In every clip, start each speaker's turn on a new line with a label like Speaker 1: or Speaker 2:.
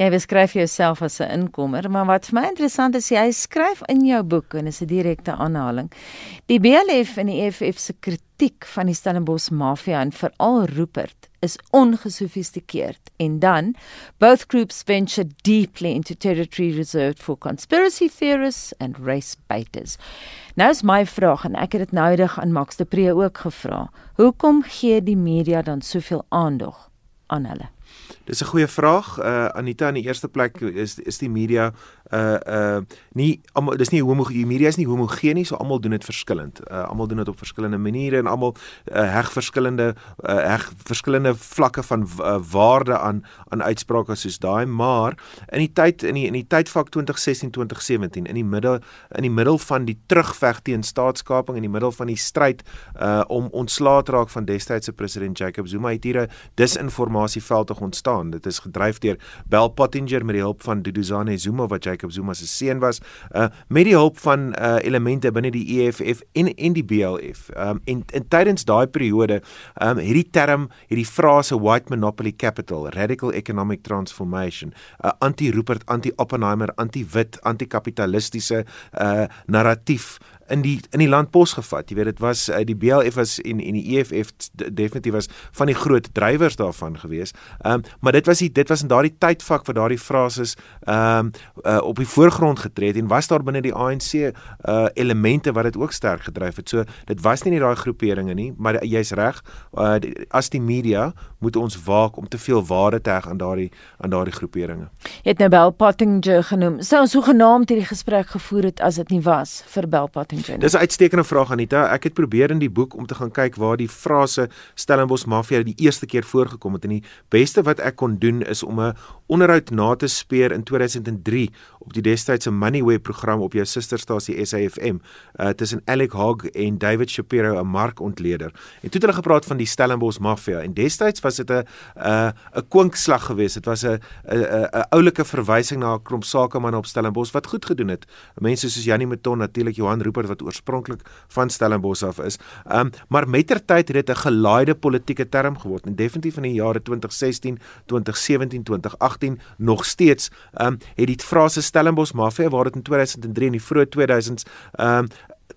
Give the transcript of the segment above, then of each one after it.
Speaker 1: Jy beskryf jouself as 'n inkomer, maar wat vir my interessant is, jy skryf in jou boek en is 'n direkte aanhaling. Die BLF en die EFF se kritiek van die Stellenbosch mafia en veral Rupert is ongesofistikeerd en dan both groups venture deeply into territory reserved for conspiracy theorists and race baiters. Nou is my vraag en ek het dit noudig aan Max de Pre ook gevra. Hoekom gee die media dan soveel aandag aan hulle?
Speaker 2: Dis 'n goeie vraag. Uh Anita in die eerste plek is is die media uh uh nie almal dis nie homogeen media is nie homogeen nie so almal doen dit verskillend. Uh almal doen dit op verskillende maniere en almal uh, heg verskillende uh, heg verskillende vlakke van uh, waarde aan aan uitsprake soos daai maar in die tyd in die in die tydvak 2016 2017 in die middel in die middel van die terugveg teen staatskaping in die middel van die stryd uh om ontslae te raak van destydse president Jacob Zuma het hier 'n disinformasieveld ontstaan. Dit is gedryf deur Bell Pottinger met die hulp van Duduzane Zuma wat Jacob Jacob Zuma se seun was uh met die hulp van uh elemente binne die EFF en en die BLF. Um en, en tydens daai periode um hierdie term, hierdie frase white monopoly capital, radical economic transformation, uh anti-Rupert, anti-Oppenheimer, anti-wit, anti-kapitalistiese uh narratief in die in die land pos gevat. Jy weet dit was uh, die BLF was en en die EFF definitief was van die groot drywers daarvan gewees. Ehm um, maar dit was die dit was in daardie tydvak waar daardie frases ehm um, uh, op die voorgrond getree het en was daar binne die ANC uh, eh, elemente wat dit ook sterk gedryf het. So dit was nie net daai groeperinge nie, maar jy's reg. Uh, as die media moet ons waak om te veel waarde te heg aan daardie aan daardie groeperinge.
Speaker 1: Jy het nou Bell Pottinger genoem. Sou ons so genaamd hierdie gesprek gevoer het as dit nie was vir Bell Pottinger
Speaker 2: Jenny? Dis 'n uitstekende vraag Anita. Ek het probeer in die boek om te gaan kyk waar die frase Stellenbosch Mafia die eerste keer voorgekom het en die beste wat ek kon doen is om 'n onderhoud na te speur in 2003 op die destydse Moneyweb program op jou susterstasie SAFM uh, tussen Alec Hogg en David Shapiro 'n markontleder. En toe het hulle gepraat van die Stellenbosch Mafia en destyds was dit 'n 'n 'n kwinkslag geweest. Dit was 'n 'n 'n oulike verwysing na 'n klomp sakemanne op Stellenbosch wat goed gedoen het. Mense soos Janie Meton, natuurlik Johan Rupert wat oorspronklik van Stellenbosch af is. Ehm um, maar mettertyd het dit 'n gelaaide politieke term geword en definitief in die jare 2016, 2017, 2018 nog steeds ehm um, het die frase Stellenbosch mafia waar dit in 2003 in die vroeë 2000s ehm um,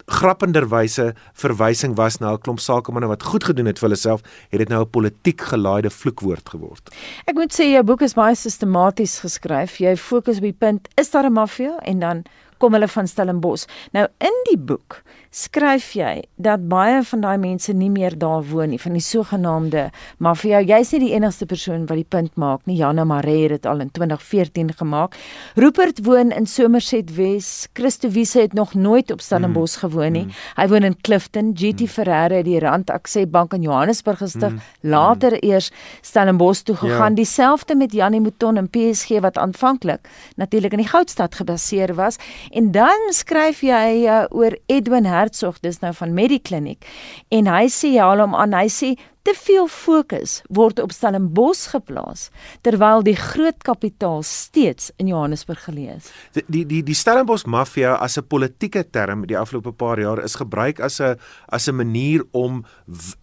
Speaker 2: grappenderwyse verwysing was na 'n klomp sakemanne wat goed gedoen het vir hulle self, het dit nou 'n politiek gelaaide vloekwoord geword.
Speaker 1: Ek moet sê jou boek is baie sistematies geskryf. Jy fokus op die punt, is daar 'n maffia en dan kom hulle van Stellenbosch. Nou in die boek skryf jy dat baie van daai mense nie meer daar woon nie van die sogenaamde mafia. Jy's nie die enigste persoon wat die punt maak nie. Jana Maree het dit al in 2014 gemaak. Rupert woon in Somerset Wes. Christo Wiese het nog nooit op Stellenbosch mm. gewoon nie. Mm. Hy woon in Clifton. GT mm. Ferreira het die Rand Aksie Bank in Johannesburg gestig. Mm. Later mm. eers Stellenbosch toe gegaan. Ja. Dieselfde met Janie Mouton en PSG wat aanvanklik natuurlik in die Goudstad gebaseer was En dan skryf jy uh, oor Edwin Hertzog, dis nou van Medikliniek. En hy sê ja, hom aan, hy sê te veel fokus word op Stellenbosch geplaas terwyl die groot kapitaal steeds in Johannesburg geleë is.
Speaker 2: Die die die, die Stellenbosch mafia as 'n politieke term die afgelope paar jaar is gebruik as 'n as 'n manier om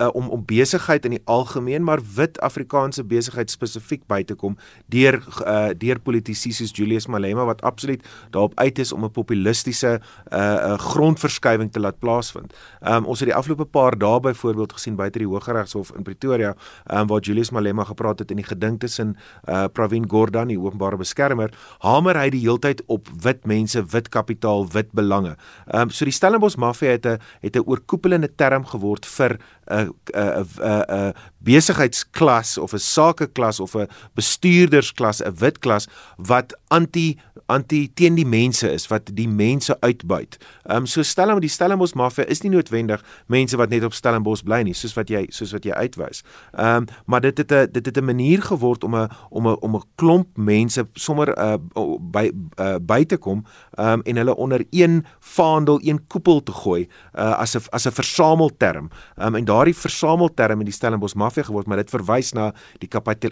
Speaker 2: uh, om om besigheid in die algemeen maar wit Afrikaanse besigheid spesifiek by te kom deur uh, deur politici soos Julius Malema wat absoluut daarop uit is om 'n populistiese uh, uh, grondverskywing te laat plaasvind. Um, ons het die afgelope paar dae byvoorbeeld gesien buite die Hooggeregshof in Pretoria um, waar Julius Malema gepraat het in die geding tussen uh, Pravin Gordhan die openbare beskermer hamer hy die heeltyd op wit mense, wit kapitaal, wit belange. Ehm um, so die Stellenbosch maffia het 'n het 'n oorkoepelende term geword vir 'n 'n 'n 'n besigheidsklas of 'n sakeklas of 'n bestuurdersklas, 'n wit klas wat anti anti teen die mense is wat die mense uitbuit. Ehm um, so Stellenbosch die Stellenbosch maffia is nie noodwendig mense wat net op Stellenbosch bly nie, soos wat jy soos wat jy uitwys. Ehm um, maar dit het 'n dit het 'n manier geword om 'n om 'n om 'n klomp mense sommer uh, by uh, by te kom ehm um, en hulle onder een vaandel, een koepel te gooi uh, as 'n as 'n versamelterm. Ehm um, en daardie versamelterm in die Stellenbosch maffia geword, maar dit verwys na die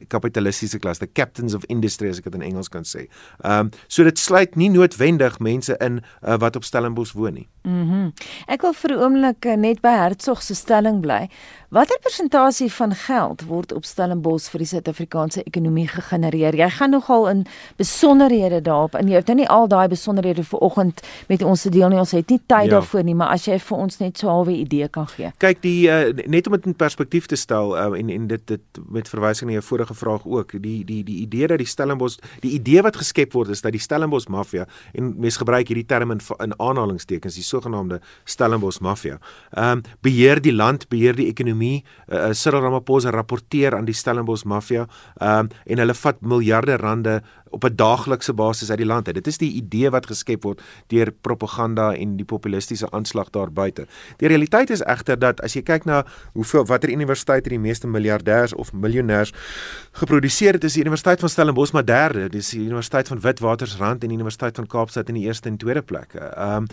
Speaker 2: kapitalistiese klas, the captains of industry as ek dit in Engels kan sê. Ehm um, so dit sluit nie noodwendig mense in uh, wat op Stellenbosch woon nie.
Speaker 1: Mhm. Mm ek wil vir 'n oomblik uh, net by Hertzog se stelling bly. Watter persentasie van geld word op Stellenbosch vir die Suid-Afrikaanse ekonomie gegenereer? Jy gaan nogal in besonderhede daarop en jy het nou nie al daai besonderhede vir oggend met ons te deel nie. Ons het nie tyd ja. daarvoor nie, maar as jy vir ons net so 'n halwe idee kan gee.
Speaker 2: Kyk, die uh, net om dit in perspektief te stel uh, en en dit dit met verwysing na jou vorige vraag ook, die die die idee dat die Stellenbosch, die idee wat geskep word is dat die Stellenbosch maffia en mense gebruik hierdie term in in aanhalingstekens, die sogenaamde Stellenbosch maffia. Ehm um, beheer die land, beheer die ekonomie ekonomie. Uh, Cyril Ramaphosa rapporteer aan die Stellenbosch maffia um, en hulle vat miljarde rande op 'n daaglikse basis uit die land uit. Dit is die idee wat geskep word deur propaganda en die populistiese aanslag daar buite. Die realiteit is egter dat as jy kyk na hoeveel watter universiteite die meeste miljardêers of miljonêers geproduseer het, is die Universiteit van Stellenbosch maar derde, dis die Universiteit van Witwatersrand en die Universiteit van Kaapstad in die eerste en tweede plek. Ehm um,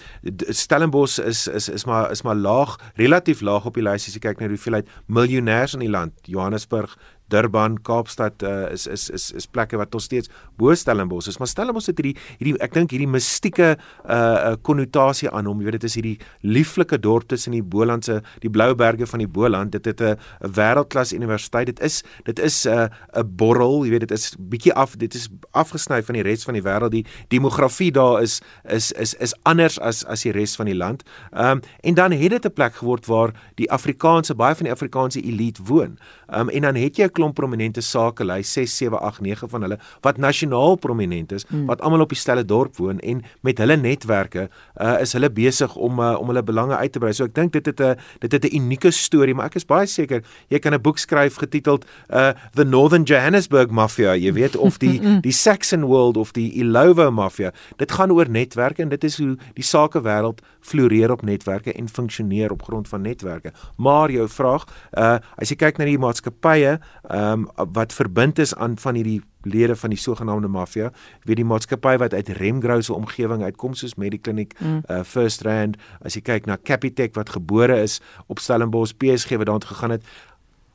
Speaker 2: Stellenbosch is is is maar is maar laag, relatief laag op die lys as jy kyk na die hoeveelheid miljonêers in die land. Johannesburg Durban, Kaapstad uh, is is is is plekke wat nog steeds bo Stellenbosch is, maar Stellenbosch het hierdie hierdie ek dink hierdie mistieke uh konnotasie aan hom. Jy weet dit is hierdie lieflike dorp tussen die Bolandse die blou berge van die Boland. Dit het 'n wêreldklas universiteit. Dit is dit is 'n uh, 'n borrel, jy weet dit is bietjie af dit is afgesny van die res van die wêreld. Die demografie daar is is is is anders as as die res van die land. Um en dan het dit 'n plek geword waar die Afrikaanse baie van die Afrikaanse elite woon. Um en dan het jy klomp prominente sakelei 6 7 8 9 van hulle wat nasionaal prominent is mm. wat almal op dieselfde dorp woon en met hulle netwerke uh, is hulle besig om uh, om hulle belange uit te brei. So ek dink dit het 'n dit het 'n unieke storie, maar ek is baie seker jy kan 'n boek skryf getiteld uh, The Northern Johannesburg Mafia, jy weet of die die Saxon World of die Ilovo Mafia. Dit gaan oor netwerke en dit is hoe die sakewêreld floreer op netwerke en funksioneer op grond van netwerke. Maar jou vraag, uh, as jy kyk na die maatskappye, ehm um, wat verbind is aan van hierdie lede van die sogenaamde maffia, weet die maatskappy wat uit Remgrow se omgewing uitkom soos Mediclinic, mm. uh, First Rand, as jy kyk na Capitec wat gebore is op Stellenbosch, PSG wat daartoe gegaan het,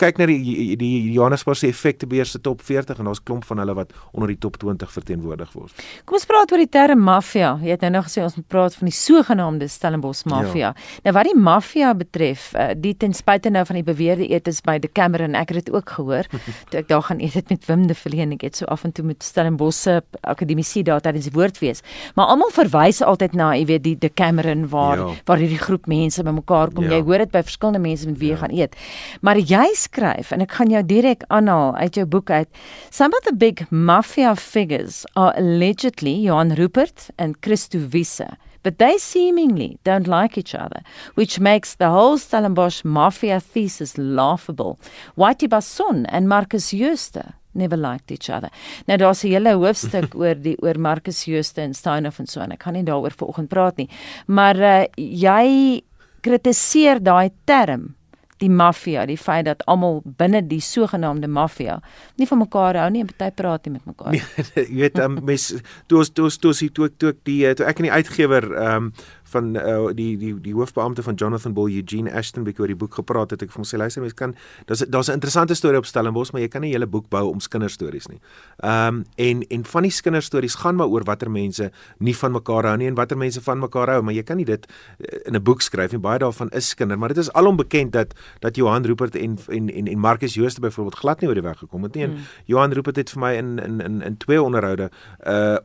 Speaker 2: kyk na die die Johannesburg se effekte beheer se top 40 en daar's klomp van hulle wat onder die top 20 verteenwoordig word.
Speaker 1: Kom ons praat oor die term maffia. Jy het nou nog gesê ons moet praat van die sogenaamde Stellenbosch maffia. Ja. Nou wat die maffia betref, uh, die ten spyte nou van die beweerde etes by die Cameron, ek het dit ook gehoor toe ek daar gaan eet dit met Wim de Villiers. Ek het so af en toe met Stellenbosch se akademisie daar tydens die woord wees. Maar almal verwys altyd na, jy weet, die de Cameron waar ja. waar hierdie groep mense bymekaar kom. Ja. Jy hoor dit by verskillende mense met wie jy ja. gaan eet. Maar jy skryf en ek gaan jou direk aanhaal uit jou boek uit. Some of the big mafia figures are allegedly Johan Rupert and Christo Wiese. But they seemingly don't like each other, which makes the whole Stellenbosch mafia thesis laughable. Whitey Basson and Marcus Jooste never liked each other. Nou daar's 'n hele hoofstuk oor die oor Marcus Jooste en Steinof en so en ek kan nie daaroor vanoggend praat nie. Maar uh, jy kritiseer daai term die maffia, die feit dat almal binne die sogenaamde maffia nie van mekaar hou nie en party praat nie met mekaar.
Speaker 2: Nee, jy weet, um, mes toe ons toe ons toe toe toe ek die toe ek en die uitgewer ehm um, van uh, die die die hoofbeampte van Jonathan Bull Eugene Ashton bietjie oor die boek gepraat het ek vir hom sê luister mens kan daar's daar's 'n interessante storie op Stellenbosch maar jy kan nie 'n hele boek bou om kinderstories nie. Ehm um, en en van die kinderstories gaan maar oor watter mense nie van mekaar hou nie en watter mense van mekaar hou maar jy kan nie dit eh, in 'n boek skryf nie. Baie daarvan is kinder maar dit is alom bekend dat dat Johan Rupert en en en en Marcus Jooste byvoorbeeld glad nie oor die weg gekom het nie. En hmm. Johan Rupert het vir my in in in in twee onderhoude uh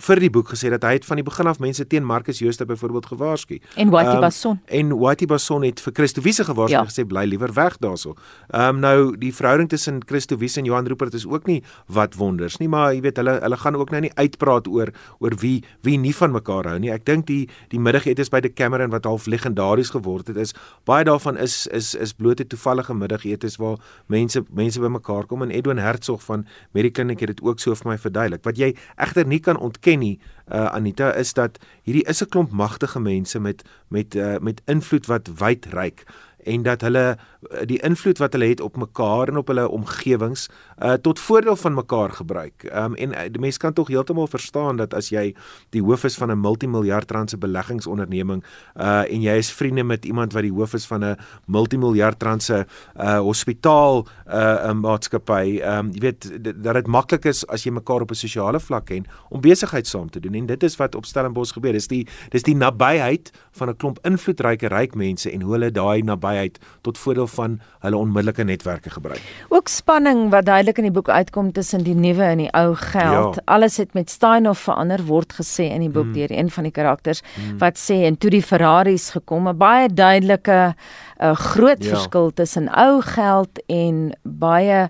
Speaker 2: vir die boek gesê dat hy het van die begin af mense teen Marcus Jooste byvoorbeeld gewaarsku.
Speaker 1: En Whitey um, Basson.
Speaker 2: En Whitey Basson het vir Christo Wiese gewaarsku ja. gesê bly liewer weg daarso. Ehm um, nou die verhouding tussen Christo Wiese en Johan Rupert is ook nie wat wonders nie, maar jy weet hulle hulle gaan ook nou nie uitpraat oor oor wie wie nie van mekaar hou nie. Ek dink die die middagetes by die Cameron wat half legendaries geword het is baie daarvan is is is blote toevallige middagetes waar mense mense bymekaar kom en Edwin Hertzog van Mediclinic het dit ook so vir my verduidelik. Wat jy egter nie kan ontken ken nie uh, Anita is dat hierdie is 'n klomp magtige mense met met uh, met invloed wat wyd reik en dat hulle uh, die invloed wat hulle het op mekaar en op hulle omgewings uh, tot voordeel van mekaar gebruik. Um, en uh, die mense kan tog heeltemal verstaan dat as jy die hoof is van 'n multimiljard rand se beleggingsonderneming uh, en jy is vriende met iemand wat die hoof is van 'n multimiljard rand se uh, hospitaal uh, maatskappy, um, jy weet dat dit maklik is as jy mekaar op 'n sosiale vlak ken om besigheid saam te doen en dit is wat op Stellenbosch gebeur. Dis die dis die nabyheid van 'n klomp invloedryke ryk mense en hoe hulle daai nabyheid tot voordeel van hulle onmiddellike netwerke gebruik.
Speaker 1: Ook spanning wat duidelik in die boek uitkom tussen die nuwe en die ou geld. Ja. Alles het met Steinhoff verander word gesê in die boek mm. deur een van die karakters mm. wat sê en toe die Ferraris gekom, 'n baie duidelike 'n uh, groot ja. verskil tussen ou geld en baie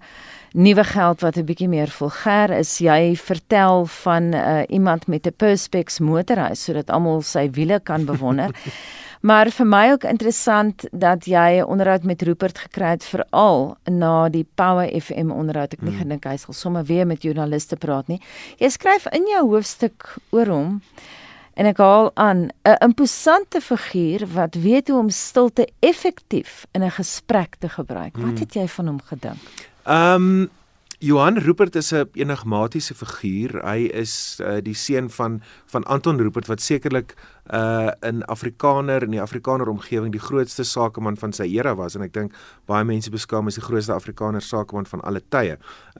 Speaker 1: nuwe geld wat 'n bietjie meer vulgêr is. Jy vertel van uh, iemand met 'n Perspex motorhuis sodat almal sy wiele kan bewonder. maar vir my ook interessant dat jy 'n onderhoud met Rupert gekry het veral na die Power FM onderhoud. Ek nie hmm. gedink hy sal sommer weer met joernaliste praat nie. Jy skryf in jou hoofstuk oor hom en ek haal aan 'n imposante figuur wat weet hoe om stilte effektief in 'n gesprek te gebruik. Wat hmm. het jy van hom gedink?
Speaker 2: Ehm um, Johan Rupert is 'n enigmatiese figuur. Hy is uh, die seun van van Anton Rupert wat sekerlik uh in Afrikaner in die Afrikaner omgewing die grootste sakeman van sy era was en ek dink baie mense beskou hom as die grootste Afrikaner sakeman van alle tye.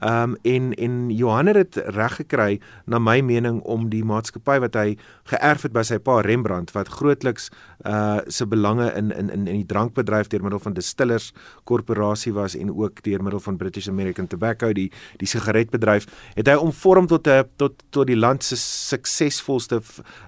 Speaker 2: Um en en Johan het reg gekry na my mening om die maatskappy wat hy geërf het by sy pa Rembrandt wat grootliks uh se belange in in in in die drankbedryf deur middel van Distillers korporasie was en ook deur middel van British American Tobacco die die sigaretbedryf het hy omvorm tot 'n tot tot die land se suksesvolste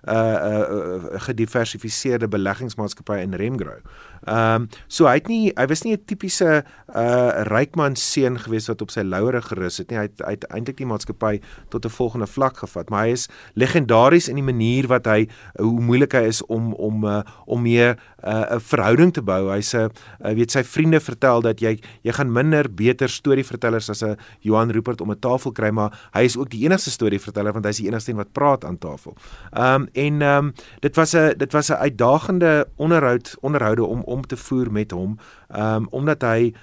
Speaker 2: uh uh gediversifiseerde beleggingsmaatskappy in Remgrow. Ehm um, so hy het nie hy was nie 'n tipiese uh rykman seun gewees wat op sy lauere gerus het nie. Hy het, hy het eintlik die maatskappy tot 'n volgende vlak gevat, maar hy is legendaries in die manier wat hy hoe moeilik hy is om om uh, om mee 'n uh, verhouding te bou. Hy's 'n uh, weet sy vriende vertel dat jy jy gaan minder beter storievertellers as 'n Johan Rupert om 'n tafel kry, maar hy is ook die enigste storieverteller want hy's die enigste een wat praat aan tafel. Ehm um, en ehm um, dit was 'n dit was 'n uitdagende onderhoud onderhoude om om te voer met hom. Ehm um, omdat hy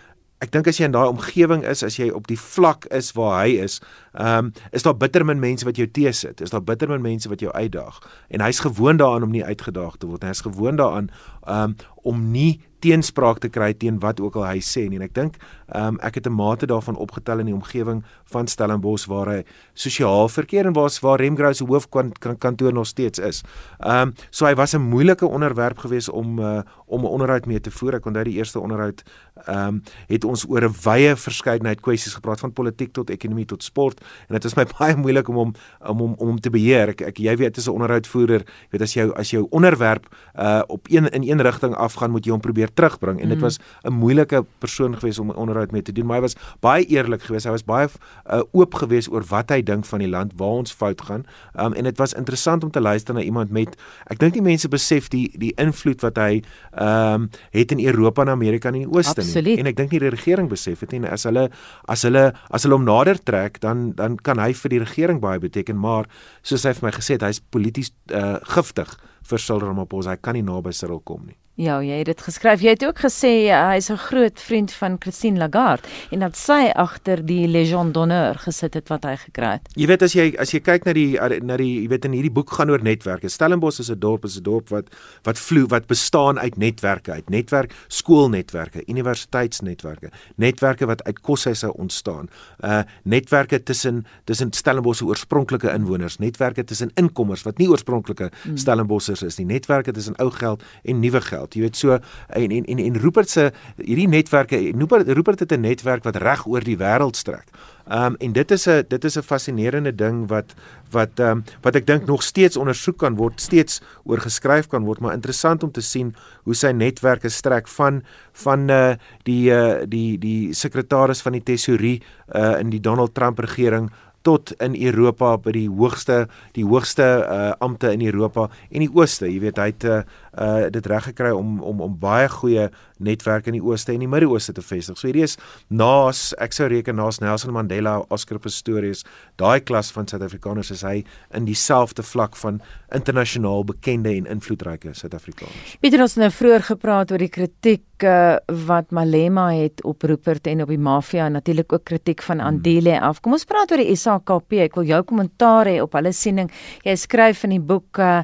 Speaker 2: ek dink as jy in daai omgewing is, as jy op die vlak is waar hy is, ehm um, is daar bitter min mense wat jou teesit. Is daar bitter min mense wat jou uitdaag. En hy's gewoond daaraan om nie uitgedaag te word. Hy's gewoond daaraan um, om nie teenspraak te kry teen wat ook al hy sê nie. En ek dink um, ek het 'n mate daarvan opgetel in die omgewing van Stellenbosch waar hy sosiaal verkeer en waar waar Remgrow se hoofkantoor nog steeds is. Ehm um, so hy was 'n moeilike onderwerp geweest om uh, om 'n onderhoud mee te voer. Ek onthou die eerste onderhoud ehm um, het ons oor 'n wye verskeidenheid kwessies gepraat van politiek tot ekonomie tot sport en dit was my baie moeilik om hom om om om te beheer. Ek, ek jy weet as 'n onderhoudvoerder, weet as jou as jou onderwerp uh op een in een rigting afgaan, moet jy hom probeer terugbring en dit mm. was 'n moeilike persoon geweest om 'n onderhoud mee te doen, maar hy was baie eerlik geweest. Hy was baie uh, oop geweest oor wat hy dink van die land, waar ons fout gaan. Um en dit was interessant om te luister na iemand met ek dink die mense besef die die invloed wat hy um het in Europa en Amerika en in die Ooste nie. En ek dink nie die regering besef dit nie. As hulle as hulle as hulle hom nader trek, dan dan kan hy vir die regering baie beteken, maar soos hy vir my gesê het, hy's polities uh, giftig vir Cyril Ramaphosa. Hy kan nie naby Cyril kom nie.
Speaker 1: Ja, jy het dit geskryf. Jy het ook gesê uh, hy's 'n groot vriend van Christine Lagarde en dat sy agter die Legion d'honneur gesit het wat hy gekry het.
Speaker 2: Jy weet as jy as jy kyk na die na die jy weet in hierdie boek gaan oor netwerke. Stellenbosch is 'n dorp, is 'n dorp wat wat vloei wat bestaan uit netwerke, uit netwerk skoolnetwerke, universiteitsnetwerke, netwerke wat uit koshuise ontstaan. Uh netwerke tussen tussen Stellenbosch se oorspronklike inwoners, netwerke tussen inkommers wat nie oorspronklike hmm. Stellenbossers is nie, netwerke tussen ou geld en nuwe geld wêreld. Jy weet so en en en, en Rupert se hierdie netwerke Rupert Rupert het 'n netwerk wat reg oor die wêreld strek. Um en dit is 'n dit is 'n fascinerende ding wat wat um wat ek dink nog steeds ondersoek kan word, steeds oor geskryf kan word, maar interessant om te sien hoe sy netwerke strek van van uh die uh die die sekretaris van die tesourie uh in die Donald Trump regering tot in Europa by die hoogste die hoogste uh, ampte in Europa en die ooste jy weet hy het uh, uh dit reg gekry om om om baie goeie netwerke in die ooste en die Midde-Ooste te vestig. So hierdie is naas ek sou reken naas Nelson Mandela, Oscar Pistorius, daai klas van Suid-Afrikaners is hy in dieselfde vlak van internasionaal bekende en invloedryke Suid-Afrikaners.
Speaker 1: Pieter ons het nou vroeër gepraat oor die kritiek uh, wat Malema het op Rupert en op die mafia en natuurlik ook kritiek van Andile af. Kom ons praat oor die SAKP. Ek wil jou kommentaar hê op hulle siening. Jy skryf in die boek uh,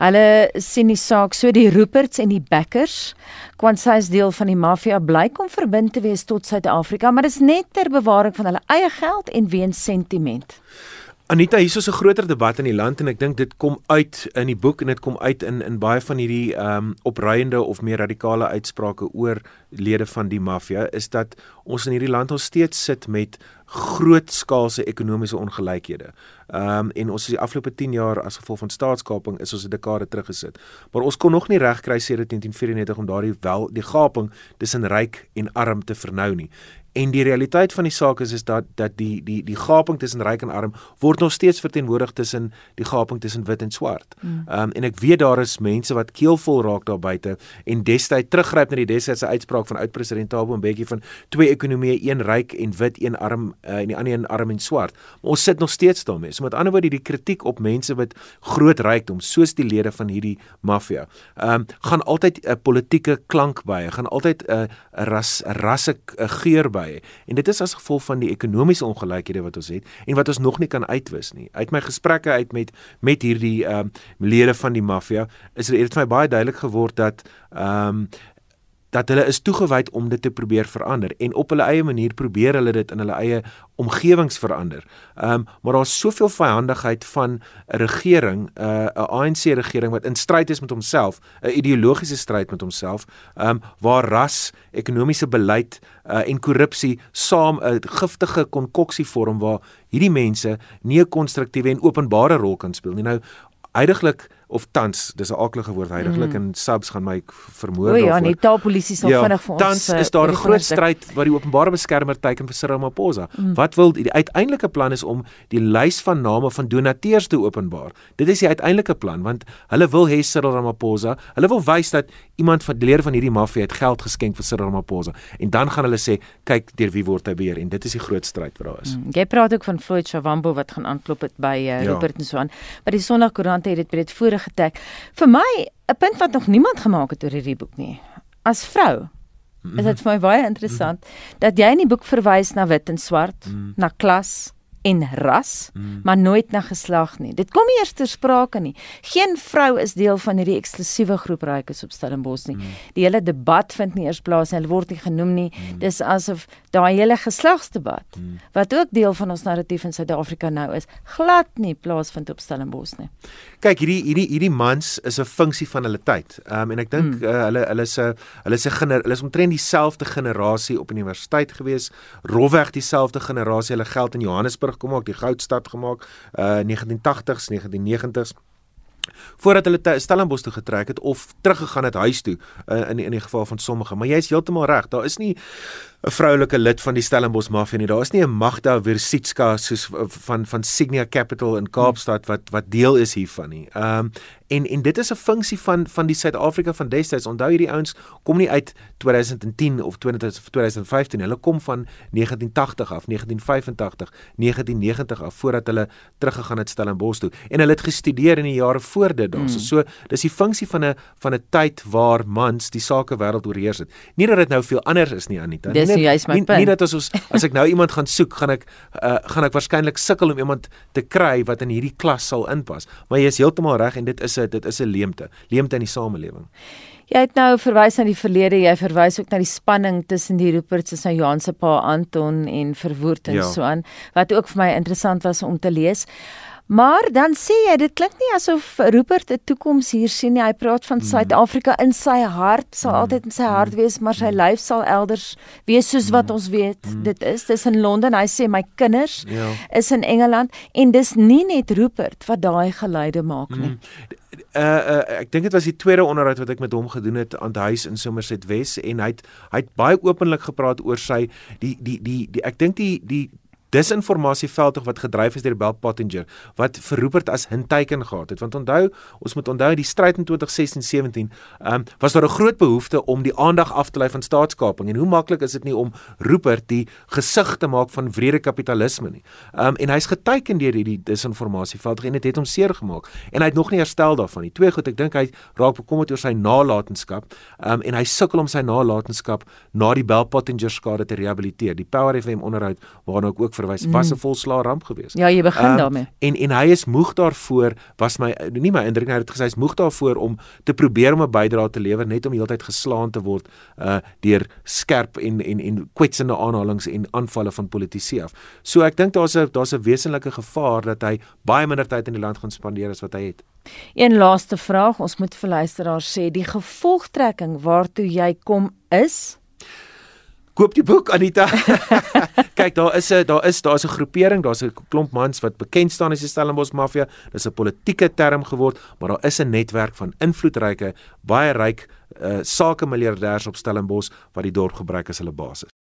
Speaker 1: Hulle sien die saak so die Ruperts en die Backers, kwansy is deel van die mafia blyk om verbind te wees tot Suid-Afrika, maar dit is net ter bewaring van hulle eie geld en weens sentiment.
Speaker 2: Anita, hier is 'n groter debat in die land en ek dink dit kom uit in die boek en dit kom uit in in baie van hierdie ehm um, opruiende of meer radikale uitsprake oor lede van die maffia is dat ons in hierdie land nog steeds sit met grootskaalse ekonomiese ongelykhede. Ehm um, en ons is die afgelope 10 jaar as gevolg van staatskaping is ons 'n dekade teruggesit. Maar ons kon nog nie regkry sedert 1994 om daardie wel die gaping tussen ryk en arm te vernou nie. En die realiteit van die saak is is dat dat die die die gaping tussen ryk en arm word nog steeds verteenwoordig tussen die gaping tussen wit en swart. Ehm um, en ek weet daar is mense wat keelvol raak daar buite en destyds teruggryp na die destydse uitspraak van oud-president Thabo Mbeki van twee ekonomieë, een ryk en wit, een arm uh, en die ander een arm en swart. Maar ons sit nog steeds daarmee. So met ander woorde die kritiek op mense wat groot rykdom soos die lede van hierdie maffia, ehm um, gaan altyd 'n politieke klank by, gaan altyd 'n ras 'n rasse geur by by en dit is as gevolg van die ekonomiese ongelykhede wat ons het en wat ons nog nie kan uitwis nie. Uit my gesprekke uit met met hierdie ehm um, lede van die maffia is dit vir my baie duidelik geword dat ehm um, dat hulle is toegewy om dit te probeer verander en op hulle eie manier probeer hulle dit in hulle eie omgewings verander. Ehm um, maar daar's soveel vyandigheid van 'n regering, uh, 'n uh, ANC regering wat in stryd is met homself, 'n ideologiese stryd met homself, ehm um, waar ras, ekonomiese beleid uh, en korrupsie saam 'n giftige konkoksie vorm waar hierdie mense nie 'n konstruktiewe en openbare rol kan speel nie. Nou Heidiglik of tans, dis 'n aardige woord heidiglik mm. en subs gaan my vermoor
Speaker 1: daarvoor. O ja, nee, taalpolisie sal ja, vinnig vir ons.
Speaker 2: Tans is daar 'n groot stryd wat die openbare beskermer teiken vir Cyril Ramaphosa. Mm. Wat wil die uiteindelike plan is om die lys van name van donateurs te openbaar. Dit is die uiteindelike plan want hulle wil hê Cyril Ramaphosa, hulle wil wys dat iemand van die lede van hierdie maffia het geld geskenk vir Cyril Ramaphosa en dan gaan hulle sê kyk deur wie word hy beheer en dit is die groot stryd wat daar is.
Speaker 1: Mm. Jy praat ook van Floyd Shavambo wat gaan aanklop het by uh, ja. Robert en so aan. Maar die Sondagkoerant het dit breed voor getek. Vir my 'n punt wat nog niemand gemaak het oor hierdie boek nie. As vrou is dit vir my baie interessant dat jy in die boek verwys na wit en swart, mm. na klas, en ras, mm. maar nooit na geslag nie. Dit kom eers ter sprake nie. Geen vrou is deel van hierdie eksklusiewe groep rykes op Stellenbosch nie. Mm. Die hele debat vind nie eers plaas nie. Hulle word nie genoem nie. Mm. Dis asof daai hele geslagsdebat mm. wat ook deel van ons narratief in Suid-Afrika nou is, glad nie plaasvind op Stellenbosch nie.
Speaker 2: Kyk, hierdie hierdie hierdie mans is 'n funksie van hulle tyd. Ehm um, en ek dink mm. uh, hulle hulle is 'n hulle is 'n hulle is omtrent dieselfde generasie op universiteit gewees, rofweg dieselfde generasie. Hulle geld in Johannesburg Johannesburg kom ook die goudstad gemaak uh 1980s 1990s voordat hulle Stellenbosch toe getrek het of teruggegaan het huis toe uh, in in die geval van sommige. Maar jy is heeltemal reg daar is nie 'n vroulike lid van die Stellenbosch mafia nie. Daar is nie 'n Magda Versitska soos van van Signia Capital in Kaapstad wat wat deel is hiervan nie. Ehm um, en en dit is 'n funksie van van die Suid-Afrika van destyds. Onthou hierdie ouens kom nie uit 2010 of 2015. Hulle kom van 1980 af, 1985, 1990 af voordat hulle teruggegaan het Stellenbosch toe en hulle het gestudeer in die jare voor dit daarso. Mm. So dis die funksie van 'n van 'n tyd waar mans die sake wêreld oorheers het. Nie dat dit nou veel anders is nie Anita.
Speaker 1: Dis nie juist my
Speaker 2: nie,
Speaker 1: punt.
Speaker 2: Nie dat ons as ek nou iemand gaan soek, gaan ek uh, gaan ek waarskynlik sukkel om iemand te kry wat in hierdie klas sal inpas. Maar jy is heeltemal reg en dit is 'n dit is 'n leemte, leemte in die samelewing.
Speaker 1: Jy het nou verwys na die verlede, jy verwys ook na die spanning tussen die Ruperts en Johan se pa Anton en Verwoerd en ja. so aan, wat ook vir my interessant was om te lees. Maar dan sê jy dit klink nie asof Rupert 'n toekoms hier sien nie. Hy praat van mm. Suid-Afrika in sy hart, sal mm. altyd in sy hart wees, maar sy lyf sal elders wees soos wat ons weet. Dit is dis in Londen. Hy sê my kinders ja. is in Engeland en dis nie net Rupert wat daai geluide maak nie.
Speaker 2: Uh, uh ek dink dit was die tweede onderhoud wat ek met hom gedoen het aan die huis in Somerset Wes en hy het hy het baie openlik gepraat oor sy die die die, die ek dink die die disinformasieveldtog wat gedryf is deur Bell Pottinger wat vir Rupert as hinteiken gehad het. Want onthou, ons moet onthou die stryd in 2016-17, ehm um, was daar 'n groot behoefte om die aandag af te lei van staatskaping en hoe maklik is dit nie om Rupert die gesig te maak van wrede kapitalisme nie. Um, en hy's geteiken deur hierdie disinformasieveldtog en dit het hom seer gemaak en hy het nog nie herstel daarvan nie. Twee goed, ek dink hy raak bekommerd oor sy nalatenskap. Um, en hy sukkel om sy nalatenskap na die Bell Pottinger skade te rehabiliteer. Die Power FM onderhoud waarna ek ook verwys, was mm. 'n volslaa ramp geweest.
Speaker 1: Ja, jy begin um, daarmee.
Speaker 2: En en hy is moeg daarvoor, was my nie my indruk nie, hy het gesê hy's moeg daarvoor om te probeer om 'n bydrae te lewer net om heeltyd geslaan te word uh deur skerp en en en kwetsende aanhalings en aanvalle van politici af. So ek dink daar's 'n daar's 'n wesenlike gevaar dat hy baie minder tyd in die land gaan spandeer as wat hy het.
Speaker 1: Een laaste vraag, ons moet vir luisteraars sê, die gevolgtrekking waartoe jy kom is
Speaker 2: koop die boek Anita. Kyk, daar is 'n daar is daar's 'n groepering, daar's 'n klomp mans wat bekend staan as die Stellenbosch mafia. Dis 'n politieke term geword, maar daar is 'n netwerk van invloedryke, baie ryk uh, sake miljardêers op Stellenbosch wat die dorp gebruik as hulle basis.